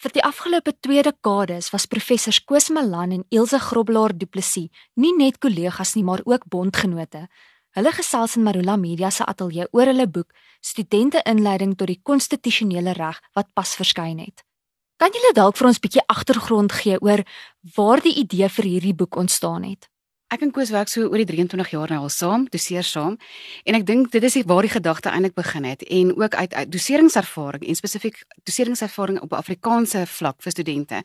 Vir die afgelope 2 dekades was professors Koos Malan en Elsje Grobbelaar Du Plessis nie net kollegas nie, maar ook bondgenote. Hulle gesels in Marula Media se ateljee oor hulle boek Studente inleiding tot die konstitusionele reg wat pas verskyn het. Kan julle dalk vir ons 'n bietjie agtergrond gee oor waar die idee vir hierdie boek ontstaan het? Ek en Koos werk so oor die 23 jaar nou al saam, doseer saam. En ek dink dit is waar die gedagte eintlik begin het en ook uit, uit doseringservaring en spesifiek doseringservaring op 'n Afrikaanse vlak vir studente.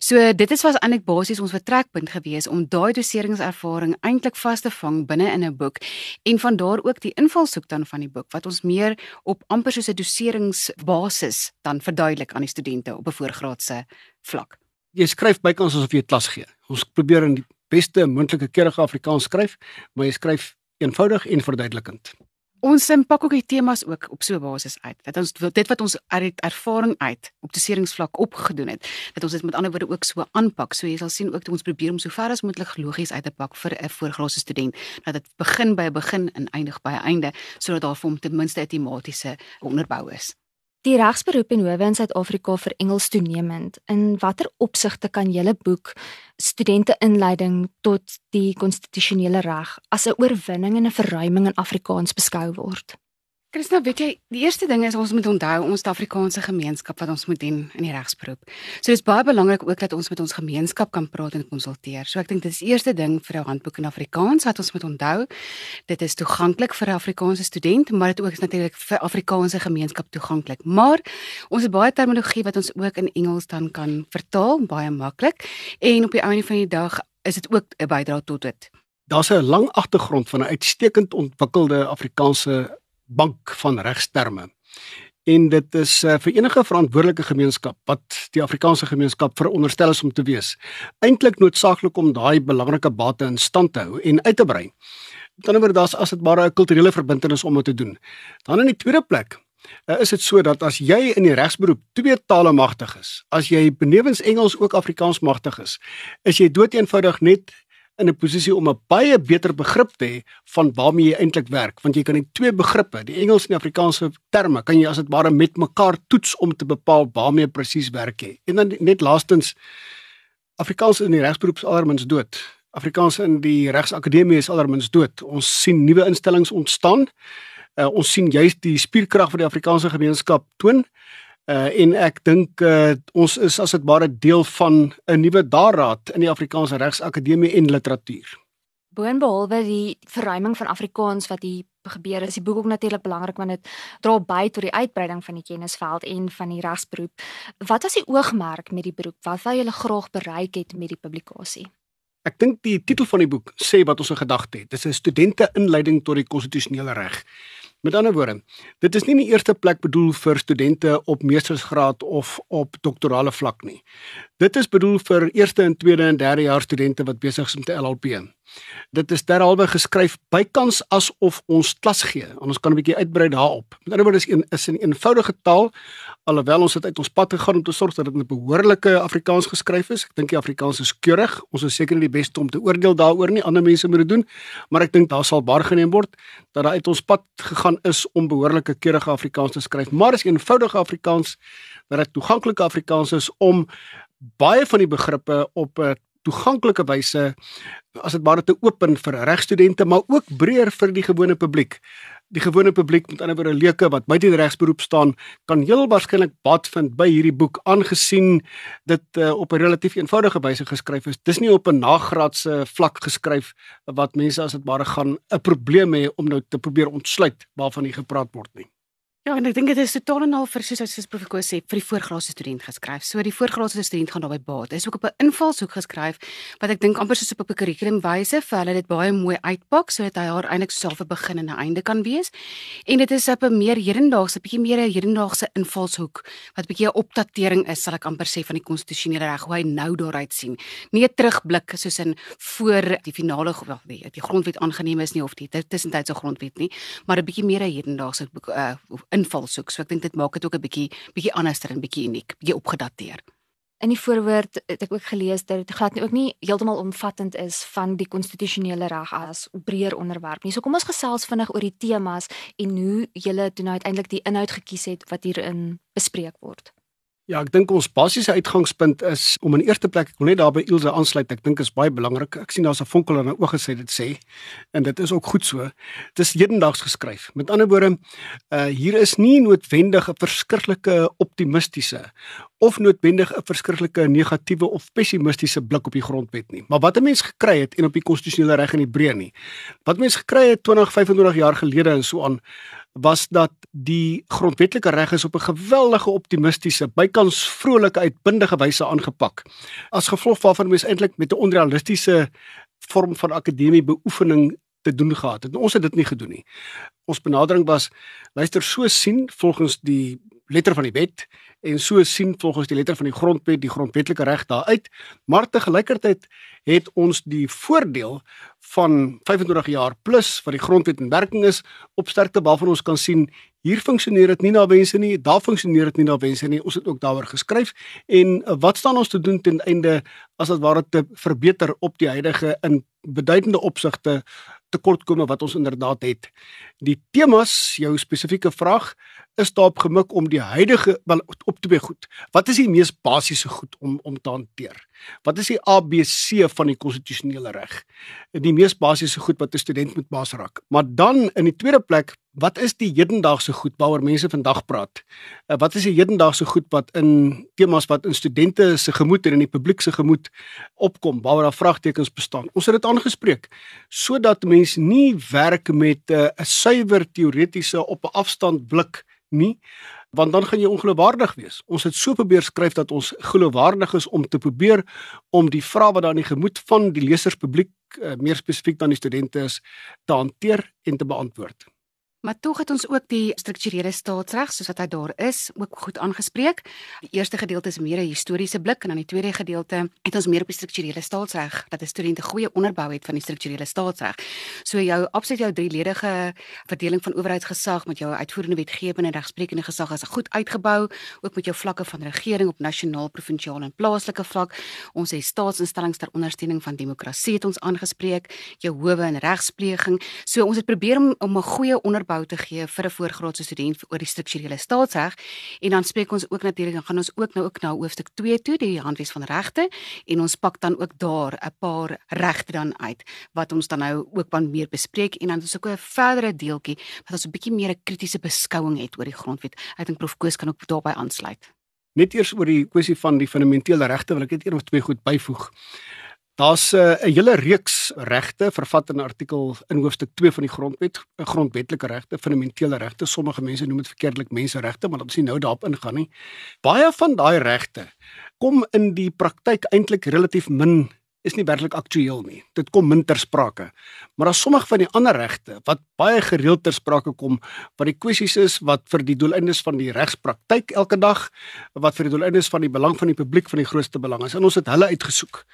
So dit is was eintlik basies ons vertrekpunt gewees om daai doseringservaring eintlik vas te vang binne in 'n boek en van daar ook die invalshoek dan van die boek wat ons meer op amper soos 'n doseringsbasis dan verduidelik aan die studente op 'n voorgraadse vlak. Jy skryf bykans asof jy klas gee. Ons probeer in die beste moontlike keurige Afrikaans skryf, maar jy skryf eenvoudig en verduidelikend. Ons impak ook die temas ook op so 'n basis uit. Dat ons dit wat ons uit ervaring uit op doseringsvlak opgedoen het, dat ons dit met ander woorde ook so aanpak. So jy sal sien ook dat ons probeer om so ver as moontlik logies uit te pak vir 'n voorgraadse student, dat dit begin by 'n begin en eindig by 'n einde, sodat daar vir hom ten minste 'n tematiese onderbou is. Die regsberoep en howe in Suid-Afrika vir Engels toenemend. In watter opsigte kan julle boek studente inleiding tot die konstitusionele reg as 'n oorwinning en 'n verruiming in Afrikaans beskou word? Christa, weet jy, die eerste ding is ons moet onthou ons Afrikaanse gemeenskap wat ons moet dien in die regsberoep. So dis baie belangrik ook dat ons met ons gemeenskap kan praat en konsulteer. So ek dink dit is die eerste ding vir 'n handboek in Afrikaans wat ons moet onthou. Dit is toeganklik vir 'n Afrikaanse student, maar dit ook is natuurlik vir Afrikaanse gemeenskap toeganklik. Maar ons het baie terminologie wat ons ook in Engels dan kan vertaal, baie maklik. En op die einde van die dag is dit ook 'n bydrae tot dit. Daar's 'n lang agtergrond van 'n uitstekend ontwikkelde Afrikaanse bank van regsterme. En dit is uh, vir enige verantwoordelike gemeenskap wat die Afrikaanse gemeenskap veronderstel is om te wees, eintlik noodsaaklik om daai belangrike bate in stand te hou en uit te brei. Met ander woorde, daar's as dit maar 'n kulturele verbintenis om dit te doen. Dan in die tweede plek uh, is dit so dat as jy in die regsberoep twee tale magtig is, as jy benewens Engels ook Afrikaans magtig is, is jy doeteenvoudig net in 'n posisie om 'n baie beter begrip te hê van waarmee jy eintlik werk, want jy kan die twee begrippe, die Engels en die Afrikaanse terme, kan jy as dit ware met mekaar toets om te bepaal waarmee presies werk jy. En dan net laastens Afrikaans in die regsberoep is alermins dood. Afrikaans in die regsakademie is alermins dood. Ons sien nuwe instellings ontstaan. Uh, ons sien juist die spierkrag van die Afrikaanse gemeenskap toon. Uh en ek dink uh ons is as dit ware deel van 'n nuwe daarraad in die Afrikaanse Regsakademie en Literatuur. Boonbehalwe die verruiming van Afrikaans wat hier gebeur is die boek ook natuurlik belangrik want dit dra by tot die uitbreiding van die kennisveld en van die regsberoep. Wat was die oogmerk met die beroep? Wat wou julle graag bereik het met die publikasie? Ek dink die titel van die boek sê wat ons in gedagte het. Dit is 'n studente inleiding tot die konstitusionele reg. Met ander woorde, dit is nie in die eerste plek bedoel vir studente op meestersgraad of op doktorale vlak nie. Dit is bedoel vir eerste en tweede en derde jaar studente wat besig is met 'n LLP. Dit is derhalwe geskryf bykans asof ons klas gee. Ons kan 'n bietjie uitbrei daarop. Met ander woorde is een is 'n eenvoudige taal alhoewel ons het uit ons pad gegaan om te sorg dat dit in behoorlike Afrikaans geskryf is. Ek dink die Afrikaans is keurig. Ons is seker nie die beste om te oordeel daaroor nie. Ander mense moet dit doen, maar ek dink daar sal waargeneem word dat daar uit ons pad gegaan is om behoorlike keurige Afrikaans te skryf. Maar is eenvoudige Afrikaans wat dit toeganklike Afrikaans is om baie van die begrippe op 'n toeganklike wyse as dit ware te open vir regstudente maar ook breër vir die gewone publiek. Die gewone publiek met ander woorde leuke wat buite die regsberoep staan kan heel waarskynlik baat vind by hierdie boek aangesien dit uh, op 'n relatief eenvoudige wyse geskryf is. Dis nie op 'n nagraadse vlak geskryf wat mense as dit ware gaan 'n probleem hê om nou te probeer ontsluit waarvan hier gepraat word nie. Ja, en ek dink dit is totaal en al vir soos soos Prof Koos sê vir die voorgraadse student geskryf. So die voorgraadse student gaan daarbey baat. Dit is ook op 'n invalshoek geskryf wat ek dink amper soos op 'n kurrikulumwyse vir hulle dit baie mooi uitpak sodat hy haar eintlik self 'n begin en 'n einde kan wees. En dit is op 'n meer hedendaagse, bietjie meer hedendaagse invalshoek wat bietjie 'n opdatering is, sal ek amper sê van die konstitusionele reg hoe hy nou daaruit sien. Nie 'n terugblik soos in voor die finale wel die, die grondwet aangeneem is nie of die tussentydse grondwet nie, maar 'n bietjie meer hedendaagse uh, invalshoek. So ek dink dit maak dit ook 'n bietjie bietjie anderster en bietjie uniek, bietjie opgedateer. In die voorwoord het ek ook gelees dat dit glad nie ook nie heeltemal omvattend is van die konstitusionele reg as breër onderwerp nie. So kom ons gesels vinnig oor die temas en hoe julle toe nou uiteindelik die inhoud gekies het wat hierin bespreek word. Ja, ek dink ons basiese uitgangspunt is om in eerste plek ek wil net daarby Ilse aansluit. Ek dink is baie belangrik. Ek sien daar's 'n vonkel in haar oë gesê dit sê en dit is ook goed so. Dit is hedendaags geskryf. Met ander woorde, uh hier is nie noodwendig 'n verskriklike optimistiese of noodwendig 'n verskriklike negatiewe of pessimistiese blik op die grondwet nie. Maar wat 'n mens gekry het en op die konstitusionele reg in Hebreë nie. Wat mens gekry het 20, 25 jaar gelede en so aan was dat die grondwetlike reg is op 'n geweldige optimistiese, bykans vrolike uitbundige wyse aangepak. As gevolg waarvan mense eintlik met 'n onrealistiese vorm van akademie beoefening te doen gehad het. Ons het dit nie gedoen nie. Ons benadering was luister so sien volgens die letter van die wet en so sien volgens die letter van die grondwet die grondwetlike reg daaruit maar te gelykertyd het ons die voordeel van 25 jaar plus wat die grondwet in werking is op sterkte waarvan ons kan sien hier funksioneer dit nie na wense nie daar funksioneer dit nie na wense nie. Ons het ook daaroor geskryf. En wat staan ons te doen ten einde as dit ware te verbeter op die huidige in beduidende opsigte tekortkome wat ons inderdaad het. Die temas, jou spesifieke vraag, is daarop gemik om die huidige wel op twee goed. Wat is die mees basiese goed om om te hanteer? Wat is die ABC van die konstitusionele reg? Die mees basiese goed wat 'n student moet basraak. Maar dan in die tweede plek, wat is die hedendaagse goed waaroor mense vandag praat? Uh, wat is die hedendaagse goed wat in temas wat in studente se gemoed en in die publiek se gemoed opkom waaroor daar vraagtekens bestaan? Ons het dit aangespreek sodat mense nie werk met eh, 'n uh, suiwer teoretiese op 'n afstand blik nie want dan gaan jy ongeloofwaardig wees. Ons het so probeer skryf dat ons geloofwaardig is om te probeer om die vrae wat daar in die gemoed van die leserspubliek uh, meer spesifiek dan die studente is te hanteer en te beantwoord. Maar tog het ons ook die strukturele staatsreg soos wat hy daar is ook goed aangespreek. Die eerste gedeelte is meer 'n historiese blik en dan die tweede gedeelte het ons meer op die strukturele staatsreg dat 'n student 'n goeie onderbou het van die strukturele staatsreg. So jou absoluut jou drieledige verdeling van owerheidsgesag met jou uitvoerende wetgewende en regsprekende gesag is goed uitgebou, ook met jou vlakke van regering op nasionaal, provinsiaal en plaaslike vlak. Ons het staatsinstellings ter ondersteuning van demokrasie het ons aangespreek, jou howe en regspleging. So ons het probeer om om 'n goeie onderbou opbou te gee vir 'n voorgraadse student oor die strukturele staatsreg en dan spreek ons ook natuurlik dan gaan ons ook nou ook na hoofstuk 2 toe die handwes van regte en ons pak dan ook daar 'n paar regte dan uit wat ons dan nou ook van meer bespreek en dan is ook 'n verdere deeltjie wat ons 'n bietjie meer 'n kritiese beskouing het oor die grondwet. Ek dink prof Koos kan ook daarbey aansluit. Net eers oor die kwessie van die fundamentele regte wil ek net een of twee goed byvoeg. Daar's eh, 'n uh, hele reeks regte vervat in artikel in hoofstuk 2 van die grondwet, eh, grondwetlike regte, fundamentele regte. Sommige mense noem dit verkeerdelik menseregte, maar ons sien nou daarop ingaan nie. Baie van daai regte kom in die praktyk eintlik relatief min is nie werklik aktueel nie. Dit kom min ter sprake. Maar daar's sommige van die ander regte wat baie gereeld ter sprake kom wat die kwessies is wat vir die doeleindes van die regspraktyk elke dag wat vir die doeleindes van die belang van die publiek van die grootste belang is. En ons het hulle uitgesoek.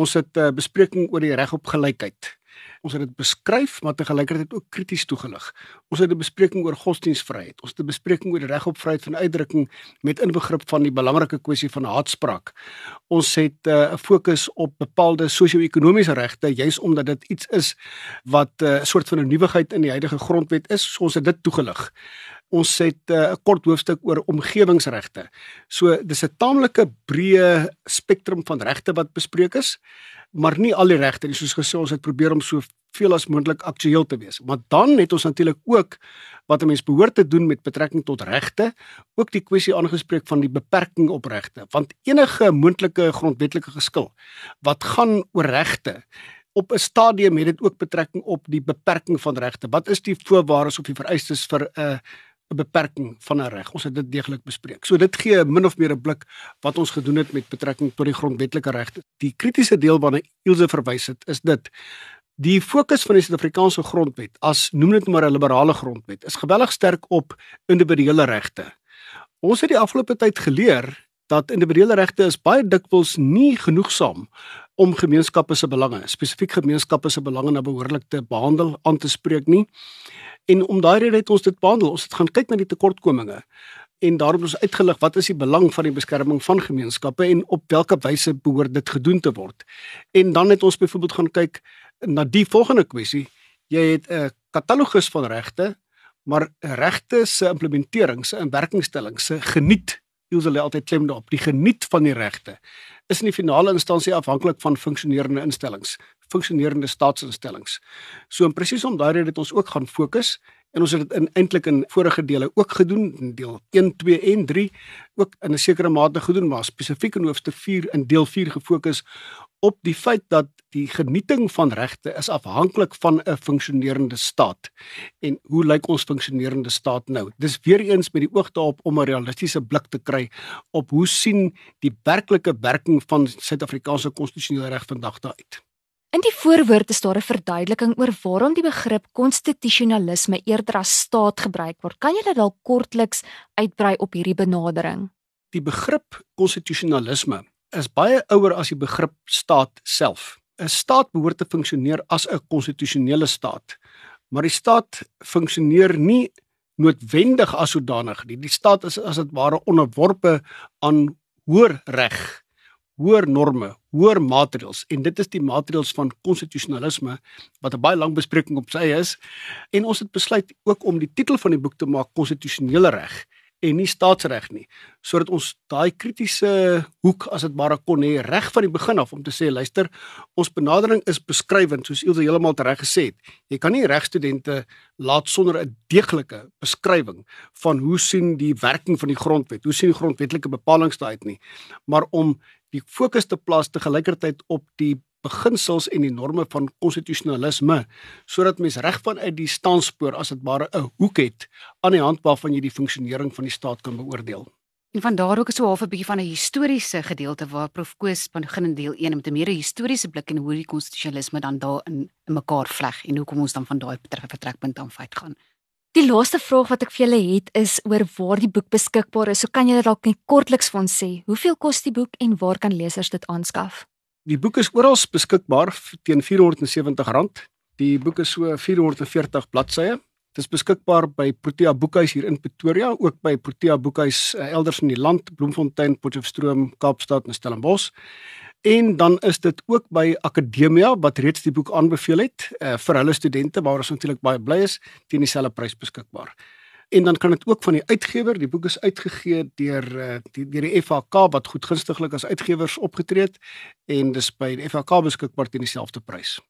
Ons het 'n uh, eh, bespreking oor die reg op gelykheid. Ons het dit beskryf, maar te gelykertyd ook krities toegelig. Ons het 'n bespreking oor godsdienstvryheid. Ons het 'n bespreking oor die reg op vryheid van uitdrukking met inbegrip van die belangrike kwessie van haatspraak. Ons het eh, 'n uh, fokus op bepaalde sosio-ekonomiese regte, juis omdat dit iets is wat eh, 'n uh, soort van 'n nuwigheid in die huidige grondwet is. So ons het dit toegelig ons het eh, 'n uh, kort hoofstuk oor omgewingsregte. So dis 'n taamlike breë spektrum van regte wat bespreek is, maar nie al die regte nie. Soos gesê, ons het probeer om so veel as moontlik aktueel te wees. Maar dan het ons natuurlik ook wat 'n mens behoort te doen met betrekking tot regte, ook die kwessie aangespreek van die beperking op regte, want enige moontlike grondwetlike geskil wat gaan oor regte op 'n stadium het dit ook betrekking op die beperking van regte. Wat is die voorwaardes of die vereistes vir 'n uh, 'n beperking van 'n reg. Ons het dit deeglik bespreek. So dit gee min of meer 'n blik wat ons gedoen het met betrekking tot die grondwetlike regte. Die kritiese deel waarna Ilse verwys het, is dit die fokus van die Suid-Afrikaanse grondwet as noem dit maar 'n liberale grondwet is geweldig sterk op individuele regte. Ons het die afgelope tyd geleer dat individuele regte is baie dikwels nie genoegsaam om gemeenskappe se belange, spesifiek gemeenskappe se belange na behoorlik te behandel, aan te spreek nie. En om daai rede het ons dit behandel. Ons het gaan kyk na die tekortkominge en daarom is uitgelig wat is die belang van die beskerming van gemeenskappe en op watter wyse behoort dit gedoen te word. En dan het ons byvoorbeeld gaan kyk na die volgende kwessie. Jy het 'n katalogus van regte, maar regte se implementering, se inwerkingstelling, se geniet Ilse lê altyd klem daarop, die geniet van die regte is in die finale instansie afhanklik van funksionerende instellings, funksionerende staatsinstellings. So en presies om daai rede het ons ook gaan fokus en ons het dit in eintlik in vorige dele ook gedoen in deel 1, 2 en 3 ook in 'n sekere mate gedoen maar spesifiek in hoofstuk 4 in deel 4 gefokus op die feit dat die genieting van regte is afhanklik van 'n funksionerende staat. En hoe lyk ons funksionerende staat nou? Dis weer eens met die oog daarop om 'n realistiese blik te kry op hoe sien die werklike werking van Suid-Afrikaanse konstitusionele reg vandag daar uit. In die voorwoord is daar 'n verduideliking oor waarom die begrip konstitusionalisme eerder as staat gebruik word. Kan jy dit dalk kortliks uitbrei op hierdie benadering? Die begrip konstitusionalisme is baie ouer as die begrip staat self. 'n Staat behoort te funksioneer as 'n konstitusionele staat, maar die staat funksioneer nie noodwendig as sodanig nie. Die staat is as dit ware onderworpe aan hoër reg, hoër norme, hoër maatreëls en dit is die maatreëls van konstitusionalisme wat 'n baie lang bespreking op sy is en ons het besluit ook om die titel van die boek te maak konstitusionele reg en nie staatsreg nie sodat ons daai kritiese hoek as dit maar kon hê reg van die begin af om te sê luister ons benadering is beskrywend soos Ilse heeltemal reg gesê het. Jy kan nie regstudente laat sonder 'n deeglike beskrywing van hoe sien die werking van die grondwet hoe sien die grondwetlike bepalinge daai uit nie maar om die fokus te plaas te gelykertyd op die beginsels en die norme van konstitusionalisme sodat mens reg vanuit die standspoor as dit ware 'n hoek het aan die hand waarvan jy die funksionering van die staat kan beoordeel. En van daar ook is so half 'n bietjie van 'n historiese gedeelte waar Prof Koos begin in deel 1 met 'n meer historiese blik en hoe die konstitusionalisme dan daar in, in mekaar vleg en hoekom ons dan van daai vertrekpunt aan uit gaan. Die laaste vraag wat ek vir julle het is oor waar die boek beskikbaar is. So kan julle dalk net kortliks ons sê, hoeveel kos die boek en waar kan lesers dit aanskaf? Die boek is oral beskikbaar teen R470. Die boek is so 440 bladsye. Dit is beskikbaar by Protea Boekhuis hier in Pretoria, ook by Protea Boekhuis uh, elders in die land, Bloemfontein, Potchefstroom, Kaapstad en Stellenbosch. En dan is dit ook by Akademia wat reeds die boek aanbeveel het uh, vir hulle studente waar ons natuurlik baie bly is teen dieselfde prys beskikbaar en dan kan dit ook van die uitgewer, die boek is uitgegee deur uh, die deur die FHK wat goed gunstiglik as uitgewers opgetree het en dis by die FHK beskikbaar teen dieselfde prys.